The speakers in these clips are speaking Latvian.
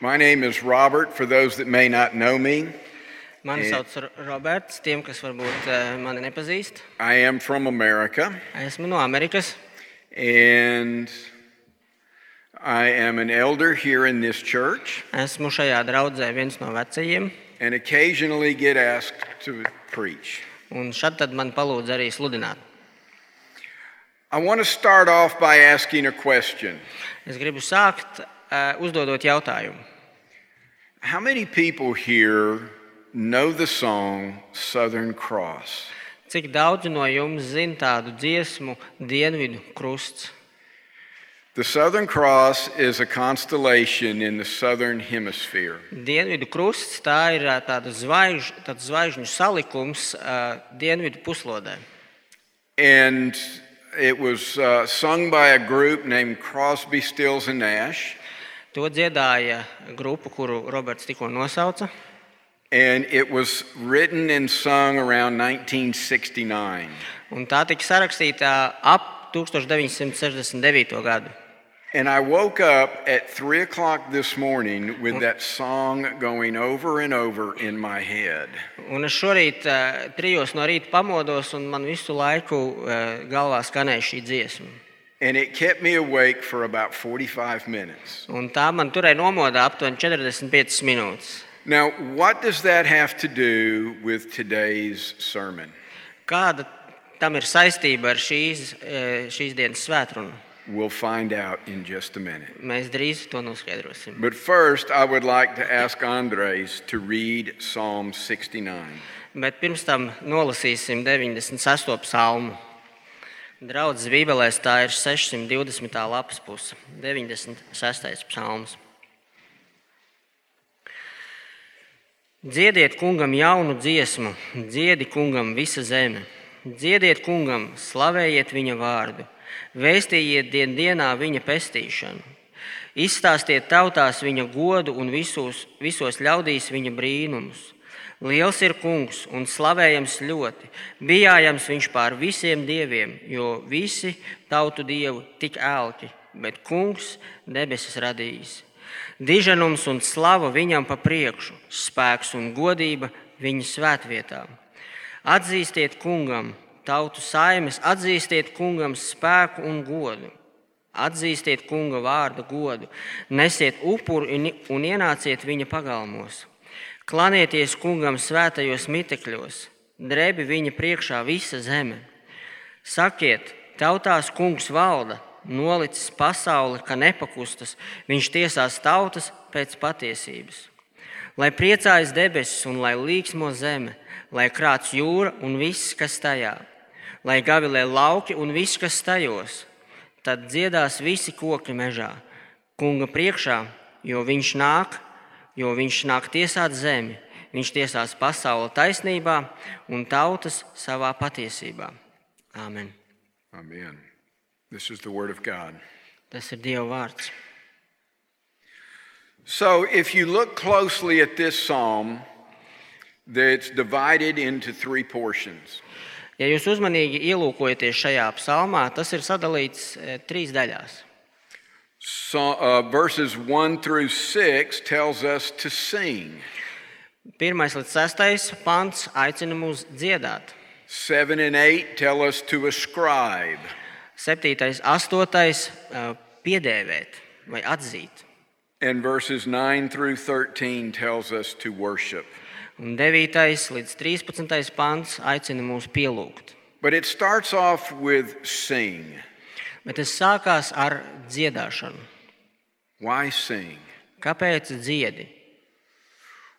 My name is Robert, for those that may not know me. Mani sauc Roberts, tiem, kas varbūt eh, mani nepazīst. Er I am from America, Esmu er er no Amerikas. and I am an elder here in this church, Esmu šajā draudzē viens no vecajiem. and occasionally get asked to preach. Un šad tad man palūdz arī sludināt. I want to start off by asking a question Es gribu sākt eh, uzdodot jautājumu. How many people here know the song Southern Cross? Cik daudzi no jums tādu dziesmu, Dienvidu krusts? The Southern Cross is a constellation in the southern hemisphere. Dienvidu krusts tā ir tāda zvaigž, tāds zvaigžņu salikums Dienvidu puslodē. And it was uh, sung by a group named Crosby, Stills, and Nash. To dziedāja grupa, kuru Roberts tikko nosauca. And it was written and sung around 1969. Un tā tika sarakstīta ap 1969. gadu. And I woke up at 3 o'clock this morning with that song going over and over in my head. Un es šorīt eh, trijos no rīta pamodos, un man visu laiku eh, galvā skanēja šī dziesma. And it kept me awake for about 45 minutes. Un tā man turēja nomodā aptuveni 45 minūtes. Now, what does that have to do with today's sermon? Kāda tam ir saistība ar šīs, šīs dienas svētkrunu? We'll find out in just a minute. Mēs drīz to noskaidrosim. But first, I would like to ask Andres to read Psalm 69. Bet pirms tam nolasīsim 96. psalmu. Draudzes Bībelēs tā ir 620. lapas puse, 96. psalms. Dziediet kungam jaunu dziesmu, dziedi kungam visa zeme. Dziediet kungam, slavējiet viņa vārdu, vēstījiet dien dienā viņa pestīšanu. Izstāstiet tautās viņa godu un visos, visos ļaudīs viņa brīnumus. Liels ir kungs un slavējams ļoti, bijājams viņš pār visiem dieviem, jo visi tautu dievu tik ēlki, bet kungs debesis radījis. Diženums un slava viņam pa priekšu, spēks un godība viņa svētvietā. Atzīstiet kungam, tautu saimes, atzīstiet kungam spēku un godu. Atzīstiet kunga vārdu godu, nesiet upuri un- un ienāciet viņa pagalmos. Klanieties kungam svētajos mitekļos, drebi viņa priekšā visa zeme. Sakiet, tautās kungs valda, nolicis pasauli, ka nepakustas, viņš tiesās tautas pēc patiesības. Lai priecājas debesis un lai līksmo zeme, lai krāts jūra un viss, kas tajā, lai gavilē lauki un viss, kas tajos, tad dziedās visi koki mežā, kunga priekšā, jo viņš nāk, jo viņš nāk tiesāt zemi, viņš tiesās pasauli taisnībā un tautas savā patiesībā. Āmen. Amen. This is the Word of God. Tas ir Dieva vārds. So, if you look closely at this psalm, it's divided into three portions. Ja jūs uzmanīgi ielūkojaties šajā psalmā, tas ir sadalīts eh, trīs daļās. So, uh, verses 1 through 6 tells us to sing. Pirmais līdz sestais pants aicina mūs dziedāt. 7 and 8 tell us to ascribe. Septītais, astotais eh, piedēvēt vai atzīt. And verses 9 through 13 tells us to worship. Un 9. līdz 13. pants aicina mūs pielūgt. But it starts off with sing. Bet tas sākās ar dziedāšanu. Why sing? Kāpēc dziedi?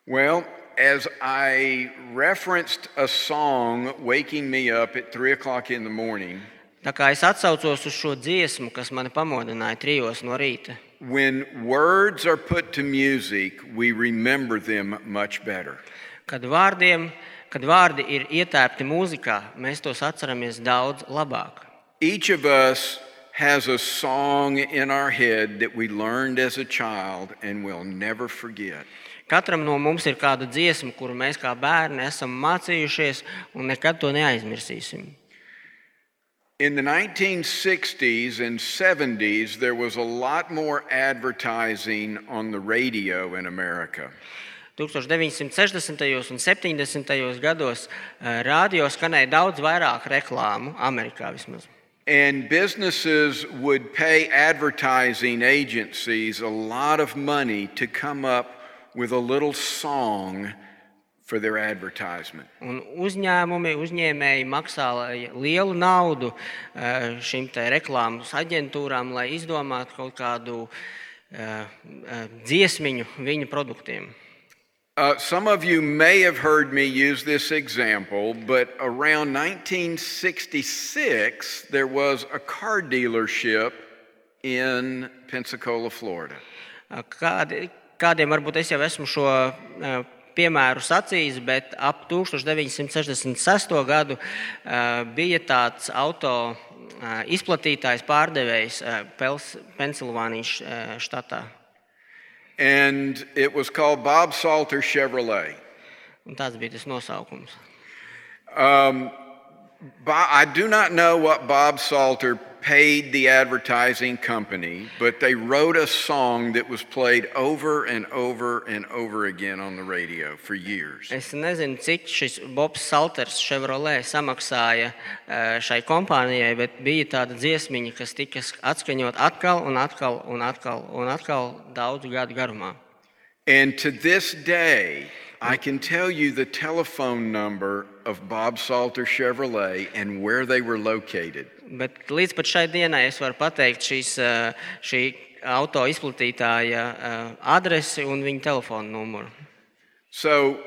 Well, as I referenced a song waking me up at 3 o'clock in the morning, Tā kā es atsaucos uz šo dziesmu, kas mani pamodināja trijos no rīta. when words are put to music, we remember them much better. Kad, vārdiem, kad vārdi ir ietēpti mūzikā, mēs tos atceramies daudz labāk. Each of us has a song in our head that we learned as a child and will never forget. Katram no mums ir kāda dziesma, kuru mēs kā bērni esam mācījušies un nekad to neaizmirsīsim. In the 1960s and 70s, there was a lot more advertising on the radio in America. 1960. un 70. gados eh, radio skanēja daudz vairāk reklāmu, Amerikā vismaz. And businesses would pay advertising agencies a lot of money to come up with a little song for their advertisement. Un uzņēmumi, uzņēmēji maksā lielu naudu eh, šīm te reklāmas aģentūrām, lai izdomātu kaut kādu eh, eh, dziesmiņu viņu produktiem. Uh, some of you may have heard me use this example, but around 1966, there was a car dealership in Pensacola, Florida. Kādi, kādiem varbūt es jau esmu šo eh, piemēru sacījis, bet ap 1966. gadu eh, bija tāds auto eh, izplatītājs, pārdevējs Pels- Pensilvānijas eh, štatā. And it was called Bob Salter Chevrolet. Un tāds bija tas nosaukums. Um, I do not know what Bob Salter paid the advertising company, but they wrote a song that was played over and over and over again on the radio for years. Es nezinu, cik šis Bobs Salters Chevrolet samaksāja eh, šai kompānijai, bet bija tāda dziesmiņa, kas tika atskaņot atkal un atkal un atkal, un atkal daudzu gadu garumā. And to this day, I can tell you the telephone number of Bob Salter Chevrolet and where they were located. Bet līdz pat šai dienai es varu pateikt šīs, eh, šī auto izplatītāja eh, adresi un viņa telefona numuru. So,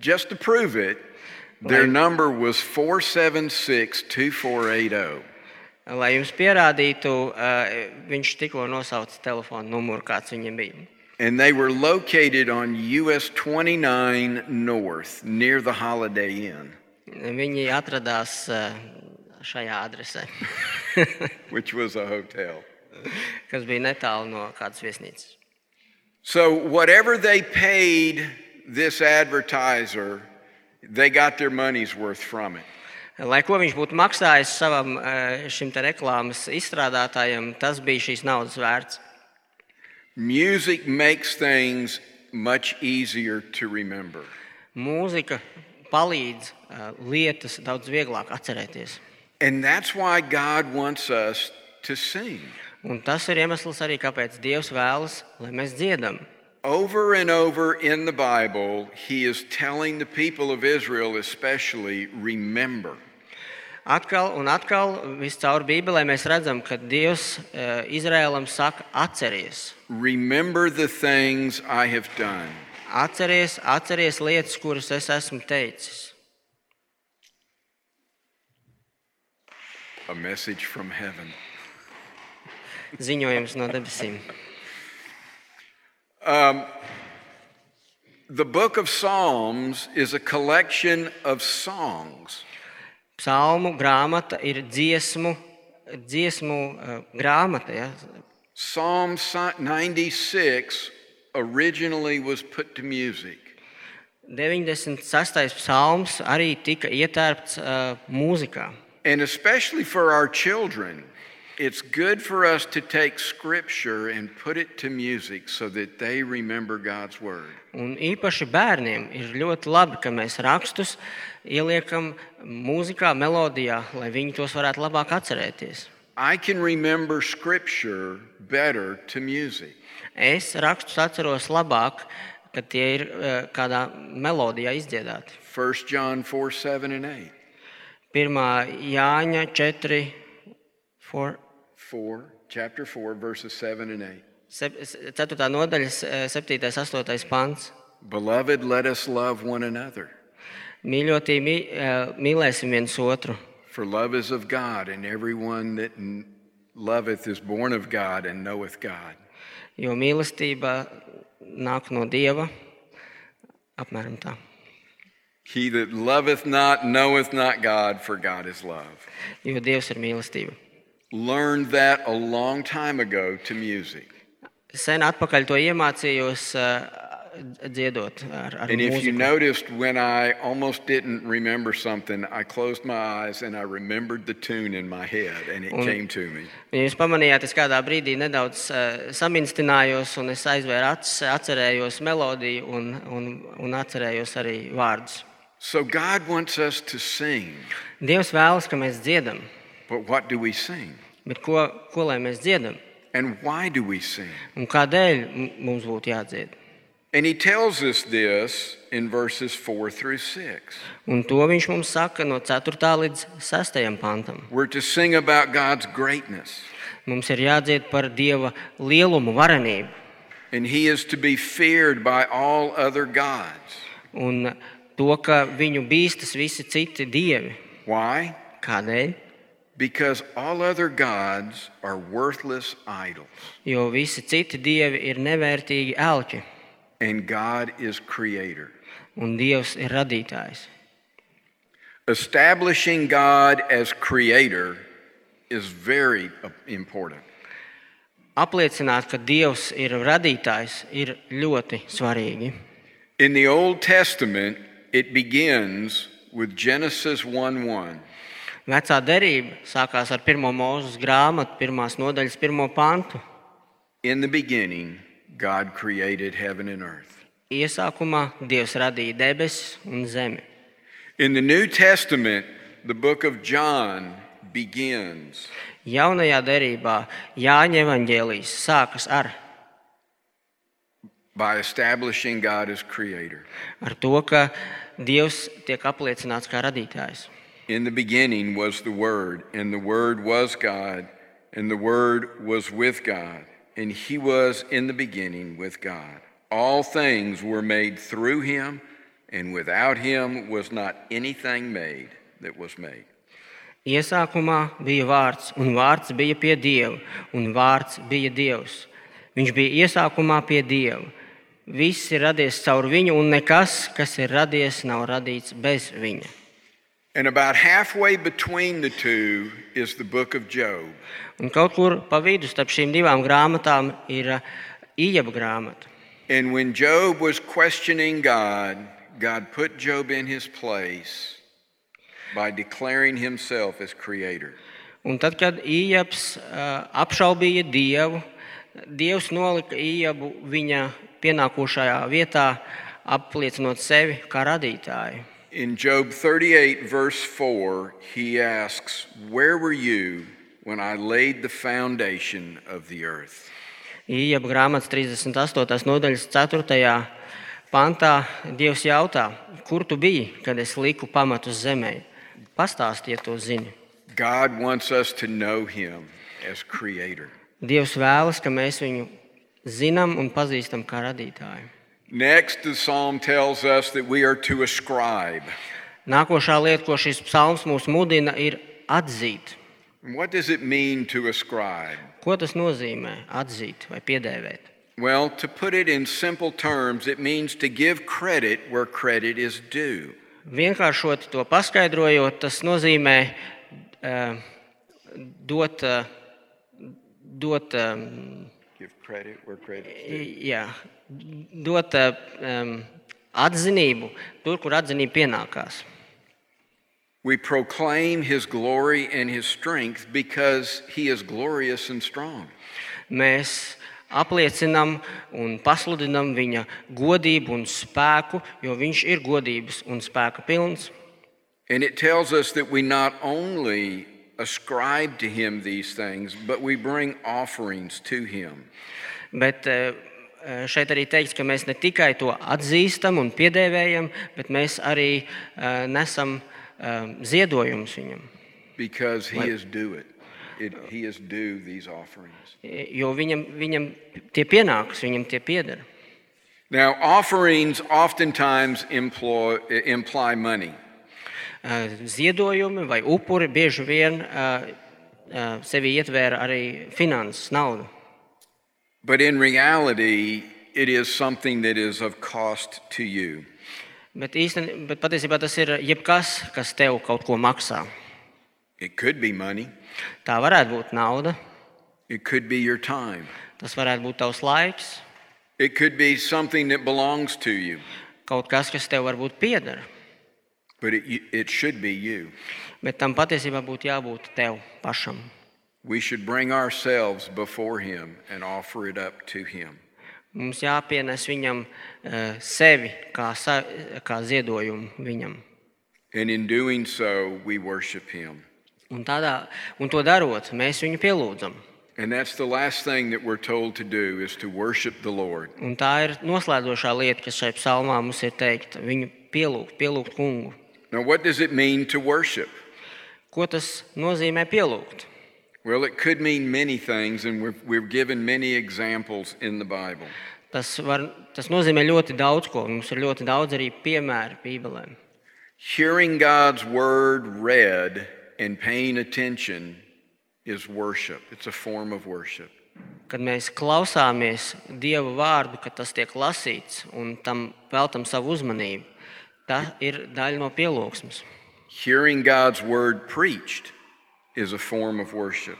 just to prove it, their Right. number was 476 2480. Lai jums pierādītu, eh, viņš tikko nosauca telefona numuru, kāds viņam bija. And they were located on US 29 North near the Holiday Inn, Viņi atradās šajā uh, adresē, which was a hotel. kas bija netālu no kādas viesnīcas. So, whatever they paid this advertiser, they got their money's worth from it. Lai ko viņš būtu maksājis savam šim te reklāmas izstrādātājam, tas bija šīs naudas vērts. Music makes things much easier to remember. Mūzika palīdz eh, lietas daudz vieglāk atcerēties. And that's why God wants us to sing. Un tas ir iemesls arī, kāpēc Dievs vēlas, lai mēs dziedam. Over and over in the Bible, He is telling the people of Israel, especially, remember. Atkal un atkal viscaur Bībelē mēs redzam, ka Dievs eh, Izrēlam saka, atceries. Remember the things I have done. Atceries, atceries lietas, kuras es esmu teicis. A message from heaven. Ziņojums no debesīm. The book of Psalms is a collection of songs. Psalmu grāmata ir dziesmu, dziesmu eh, grāmata. Ja? Psalm 96 originally was put to music. 96. psalms arī tika ietērpts uh, mūzikā. And especially for our children, it's good for us to take scripture and put it to music so that they remember God's word. Un īpaši bērniem ir ļoti labi, ka mēs rakstus ieliekam mūzikā, melodijā, lai viņi tos varētu labāk atcerēties. I can remember scripture better to music. Es rakstus atceros labāk, kad tie ir eh, kādā melodijā izdziedāti. 1 John 4 7 and 8. 1. Jāņa 4, 4, 4, chapter 4, verses 7 and 8. 4. nodaļas, eh, 7. un 8. pants. Beloved, let us love one another. Mīļotī, mī- mīlēsim viens otru, For love is of God, and everyone that loveth is born of God and knoweth God. jo mīlestība nāk no Dieva. Apmēram tā. He that loveth not knoweth not God, for God is love. Jo Dievs ir mīlestība. Learned that a long time ago to music. Sen atpakaļ to iemācījos eh, dziedot ar, ar And if you mūziku. noticed, when I almost didn't remember something, I closed my eyes and I remembered the tune in my head and it came to me. Ja jūs pamanījāt, es kādā brīdī nedaudz uh, saminstinājos, un es aizvēru acis, atcerējos melodiju un, un, un atcerējos arī vārdus. So God wants us to sing, Dievs vēlas, ka mēs dziedam, but what do we sing? bet ko, ko lai mēs dziedam? And why do we sing? Un kādēļ m- mums būtu jādzied? And he tells us this in verses 4 through 6. Un to viņš mums saka no 4. līdz 6. pantam. We're to sing about God's greatness, Mums ir jādzied par Dieva lielumu, varenību. and he is to be feared by all other gods. Un to, ka viņu bīstas visi citi dievi. Why? Kādēļ? Because all other gods are worthless idols, Jo visi citi dievi ir nevērtīgi elķi, and God is creator. un Dievs ir radītājs. Establishing God as creator is very important. Apliecināt, ka Dievs ir radītājs, ir ļoti svarīgi. In the Old Testament, it begins with Genesis 1 1. Vecā derība sākās ar pirmo grāmatu, pirmās nodaļas, pirmo pantu. In the beginning, God created heaven and earth. Iesākumā Dievs radīja debesis un zemi. In the New Testament, the book of John begins Jaunajā derībā Jāņa sākas ar, by establishing God as creator. ar to, ka Dievs tiek apliecināts kā radītājs. In the beginning was the Word, and the Word was God, and the Word was with God, and He was in the beginning with God. All things were made through Him, and without Him was not anything made that was made. Iesākumā bija vārds, un vārds bija pie Dieva, un vārds bija Dievs. Viņš bija iesākumā pie Dieva. Viss ir radies caur viņu, un nekas, kas ir radies, nav radīts bez viņa. And about halfway between the two is the book of Job. Un kaut kur pa vidu starp šīm divām grāmatām ir Ieja grāmata. And when Job was questioning God, God put Job in his place by declaring himself as creator. Un tad, kad Iejaps uh, apšaubīja Dievu, Dievs nolika Iejabu viņa pienākošajā vietā, apliecinot sevi kā radītāju. In Job 38, verse 4, he asks, Where were you when I laid the foundation of the earth? Iejabu grāmatas 38. nodaļas 4. pantā Dievs jautā, kur tu biji, kad es liku pamatus zemē? Pastāstiet to ziņu. God wants us to know him as creator. Dievs vēlas, ka mēs viņu zinām un pazīstam kā radītāju. Next, the psalm tells us that we are to ascribe. Nākošā lieta, ko šis psalms mūs mudina, ir atzīt. What does it mean to ascribe? Ko tas nozīmē? Atzīt vai piedēvēt. Well, to put it in simple terms, it means to give credit where credit is due. Vienkāršot to paskaidrojot, tas nozīmē uh, dot, uh, dot, um, Give credit where credit is due. jā, dot uh, um, atzinību tur, kur atzinība pienākās. We proclaim his glory and his strength because he is glorious and strong. Mēs apliecinām un pasludinām viņa godību un spēku, jo viņš ir godības un spēka pilns. And it tells us that we not only ascribe to him these things, but we bring offerings to him. Bet eh, šeit arī teikts, ka mēs ne tikai to atzīstam un piedēvējam, bet mēs arī eh, nesam eh, ziedojumus viņam. Because he is due it. it. He is due these offerings. Jo viņam, viņam tie pienākas, viņam tie pieder. Now, offerings oftentimes employ, imply money. Ziedojumi vai upuri bieži vien sevi ietvēra arī finanses, naudu. But in reality, it is something that is of cost to you. Bet, īsten, bet patiesībā tas ir jebkas, kas tev kaut ko maksā. It could be money, Tā varētu būt nauda, it could be your time, tas varētu būt tavs laiks, It could be something that belongs to you, kaut kas, kas tev varbūt pieder, but it, it should be you. bet tam patiesībā būtu jābūt tev pašam. We should bring ourselves before Him and offer it up to Him. Mums jāpienes viņam eh, sevi kā, sa, kā ziedojumu viņam. And in doing so, we worship Him. Un, tādā, un to darot, mēs viņu pielūdzam. And that's the last thing that we're told to do is to worship the Lord. Un tā ir noslēdzošā lieta, kas šai psalmā mums ir teikta. Viņu pielūgt, pielūgt kungu. Now, what does it mean to worship? Ko tas nozīmē pielūgt? Well, it could mean many things, and we've, we've given many examples in the Bible. Tas, var, tas nozīmē ļoti daudz ko. Mums ir ļoti daudz arī piemēru Bībelē. Hearing God's word read and paying attention is worship. It's a form of worship. Kad mēs klausāmies Dieva vārdu, kad tas tiek lasīts un tam veltam savu uzmanību, tā ir daļa no pielūgsmes. Hearing God's word preached is a form of worship.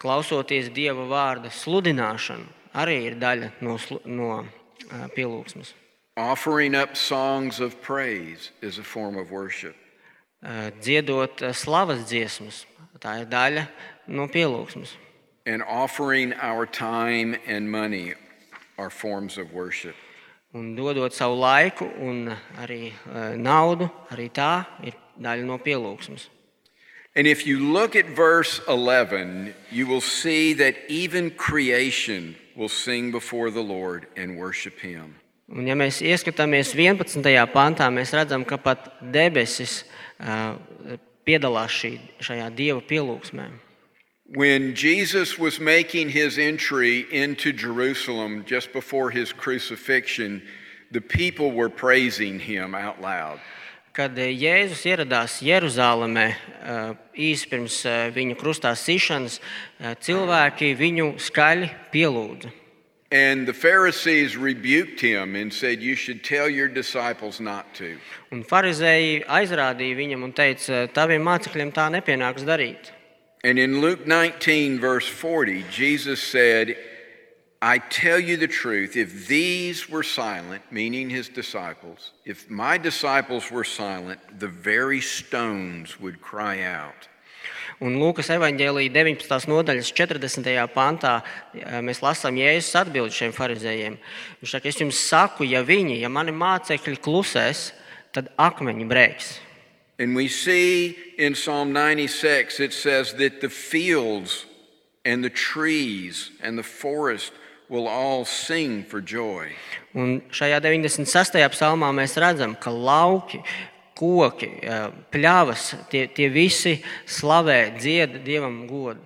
Klausoties Dieva vārda sludināšanu, arī ir daļa no, slu- no ā, pielūgsmes. Offering up songs of praise is a form of worship. Ā, Dziedot ā, slavas dziesmas, tā ir daļa no pielūgsmes. And offering our time and money are forms of worship. Un dodot savu laiku un arī ā, naudu, arī tā ir daļa no pielūgsmes. And if you look at verse 11, you will see that even creation will sing before the Lord and worship Him. Un, ja mēs ieskatāmies 11. pantā, mēs redzam, ka pat debesis ā, piedalās šī, šajā dieva pielūgsmē. When Jesus was making his entry into Jerusalem just before his crucifixion, the people were praising him out loud. Kad ā, Jēzus ieradās Jeruzalemē ā, eh, īsi pirms ā, eh, viņa krustā sišanas, cilvēki viņu skaļi pielūdza. And the Pharisees rebuked him and said, You should tell your disciples not to. Un farizēji aizrādīja viņam un teica, taviem mācekļiem tā nepienāks darīt. And in Luke 19, verse 40, Jesus said, I tell you the truth, if these were silent, meaning his disciples, if my disciples were silent, the very stones would cry out. Un Lūkas evanģēlīja 19. nodaļas 40. pantā eh, mēs lasām Jēzus atbildi šiem farizējiem. Viņš saka, es jums saku, ja viņi, ja mani mācekļi klusēs, tad akmeņi brēks. And we see in Psalm 96, it says that the fields and the trees and the forest will all sing for joy. Un šajā 96. psalmā mēs redzam, ka lauki, koki, pļavas, tie, tie visi slavē, dzied dievam godu.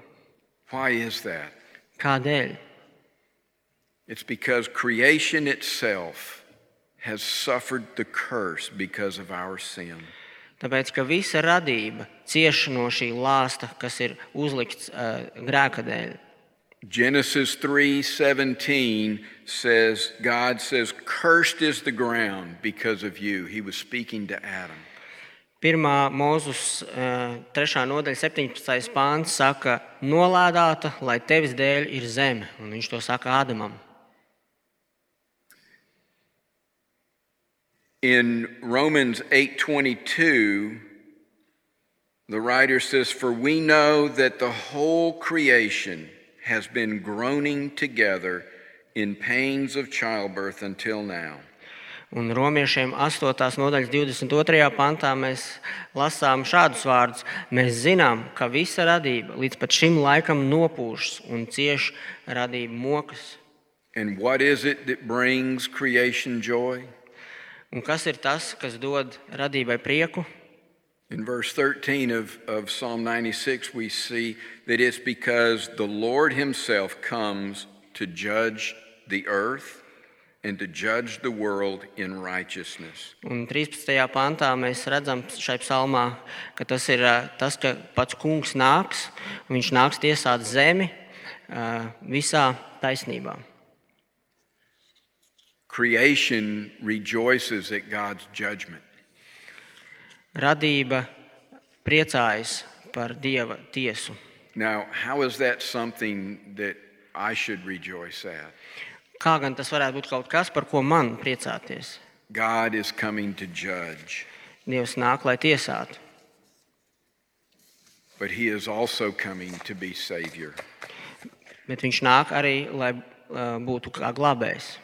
Why is that? Kādēļ? It's because creation itself has suffered the curse because of our sin. Tāpēc, ka visa radība cieš no šī lāsta, kas ir uzlikts uh, grēka dēļ. Genesis 3:17 says God says cursed is the ground because of you. He was speaking to Adam. Pirmā mūzus 3. nodaļa, 17. pāns saka, nolādēta, lai tevis dēļ ir zeme. Un viņš to saka Ādamam. In Romans 8:22 the writer says for we know that the whole creation has been groaning together in pains of childbirth until now. Un romiešiem 8. nodaļas 22. pantā mēs lasām šādus vārdus. Mēs zinām, ka visa radība līdz pat šim laikam nopūšas un cieš radību mokas. And what is it that brings creation joy? Un kas ir tas, kas dod radībai prieku? In verse 13 of, of Psalm 96, we see that it's because the Lord Himself comes to judge the earth and to judge the world in righteousness. Un 13. pantā mēs redzam šai psalmā, ka tas ir tas, ka pats kungs nāks un viņš nāks tiesāt zemi visā taisnībā. Creation rejoices at God's judgment. Radība priecājas par dieva tiesu. Now, how is that something that I should rejoice at? kā gan tas varētu būt kaut kas, par ko man priecāties? God is coming to judge, Dievs nāk, lai tiesātu, but he is also coming to be Savior. bet Viņš nāk arī, lai uh, būtu kā glābējs.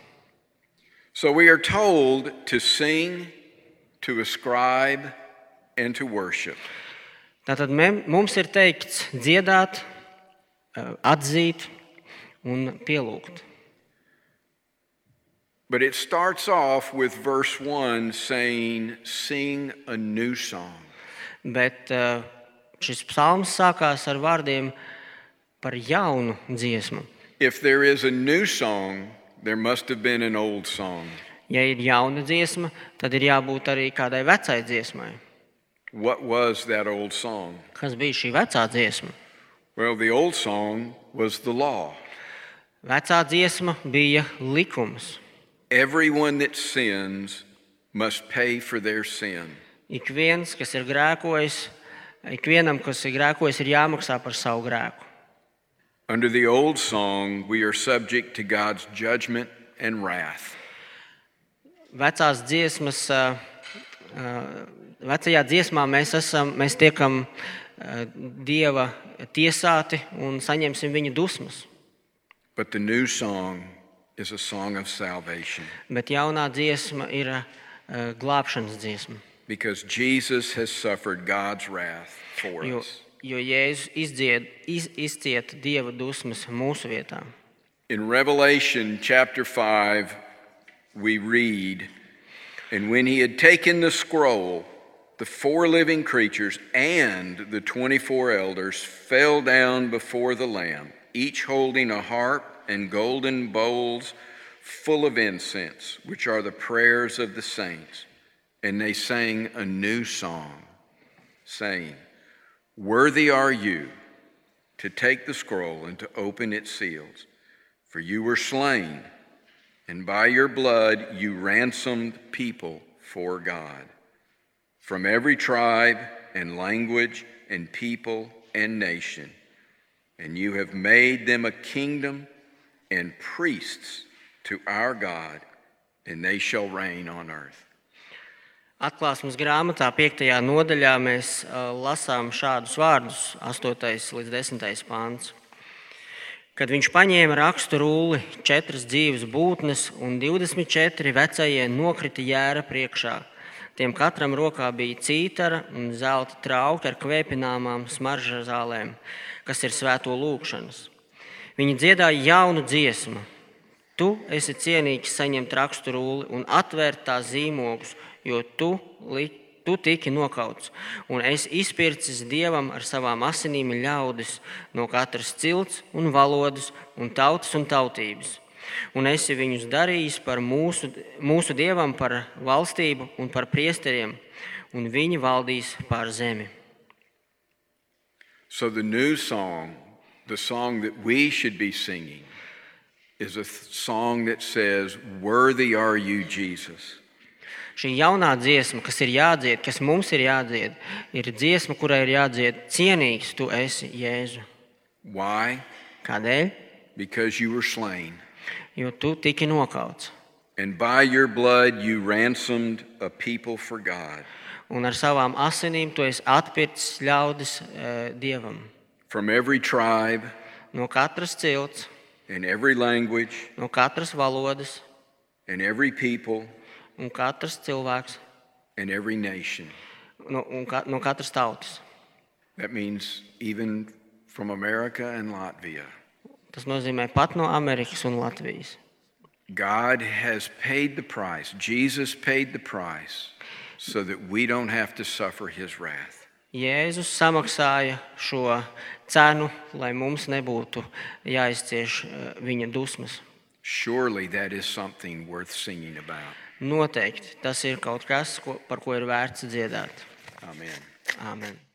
So we are told to sing, to ascribe, and to worship. Tātad mem- mums ir teikts dziedāt, uh, atzīt un pielūgt. But it starts off with verse 1 saying, Sing a new song. Bet uh, šis psalms sākās ar vārdiem par jaunu dziesmu. If there is a new song, there must have been an old song. Ja ir jauna dziesma, tad ir jābūt arī kādai vecai dziesmai. What was that old song? Kas bija šī vecā dziesma? Well, the old song was the law. Vecā dziesma bija likums. Everyone that sins must pay for their sin. Ik viens, kas ir grēkojis, ikvienam, kas ir grēkojis, ir jāmaksā par savu grēku. Under the old song, we are subject to God's judgment and wrath. Vecās dziesmas, ā, ā, vecajā dziesmā mēs, esam, mēs tiekam ā, dieva tiesāti un saņemsim viņa dusmas. But the new song is a song of salvation Bet jaunā dziesma ir ā, glābšanas dziesma. because Jesus has suffered God's wrath for Jo, us. Jo Jēzus izdzied, iz, izcieta dieva dusmas mūsu vietā. In Revelation chapter 5, we read, And when he had taken the scroll, the four living creatures and the 24 elders fell down before the Lamb, each holding a harp and golden bowls full of incense, which are the prayers of the saints. And they sang a new song, saying, Worthy are you to take the scroll and to open its seals. For you were slain, and by your blood you ransomed people for God from every tribe and language and people and nation. And you have made them a kingdom and priests to our God, and they shall reign on earth. Atklāsmes grāmatā, 5. nodaļā, mēs uh, lasām šādus vārdus, 8. līdz 10. pāns. Kad viņš paņēma rakstu rulli, četras dzīves būtnes un 24 vecie nokrita jēra priekšā. Tiem katram rokā bija cītara un zelta trauki ar kvēpināmām smaržas zālēm, kas ir svēto lūgšanas. Viņi dziedāja jaunu dziesmu. Tu esi cienīgs saņemt rakstu rulli un atvērt tā zīmogus, jo tu, tu tiki nokauts. Un es izpircis dievam ar savām asinīm ļaudis no katras cilts un valodas un tautas un tautības. Un esi viņus darījis par mūsu, mūsu dievam, par valstību un par priesteriem, un viņi valdīs pār zemi. So the new song, the song that we should be singing, is a song that says, Worthy are you, Jesus. Šī jaunā dziesma, kas ir jādzied, kas mums ir jādzied, ir dziesma, kurai ir jādzied cienīgs tu esi Jēzu. Why? Kādēļ? Because you were slain. Jo tu tiki nokauts. And by your blood you ransomed a people for God Un ar savām asinīm tu esi atpircis ļaudis e, dievam. from every tribe No katras cilts, and every language no katras valodas, and every people un katrs cilvēks, and every nation. no, un ka, no katras tautas. That means even from America and Latvia. Tas nozīmē pat no Amerikas un Latvijas. God has paid the price. Jesus paid the price so that we don't have to suffer his wrath. Jēzus samaksāja šo cenu, lai mums nebūtu jāizcieš e, viņa dusmas. Surely that is something worth singing about. Noteikti tas ir kaut kas, ko, par ko ir vērts dziedāt. Amen. Āmen.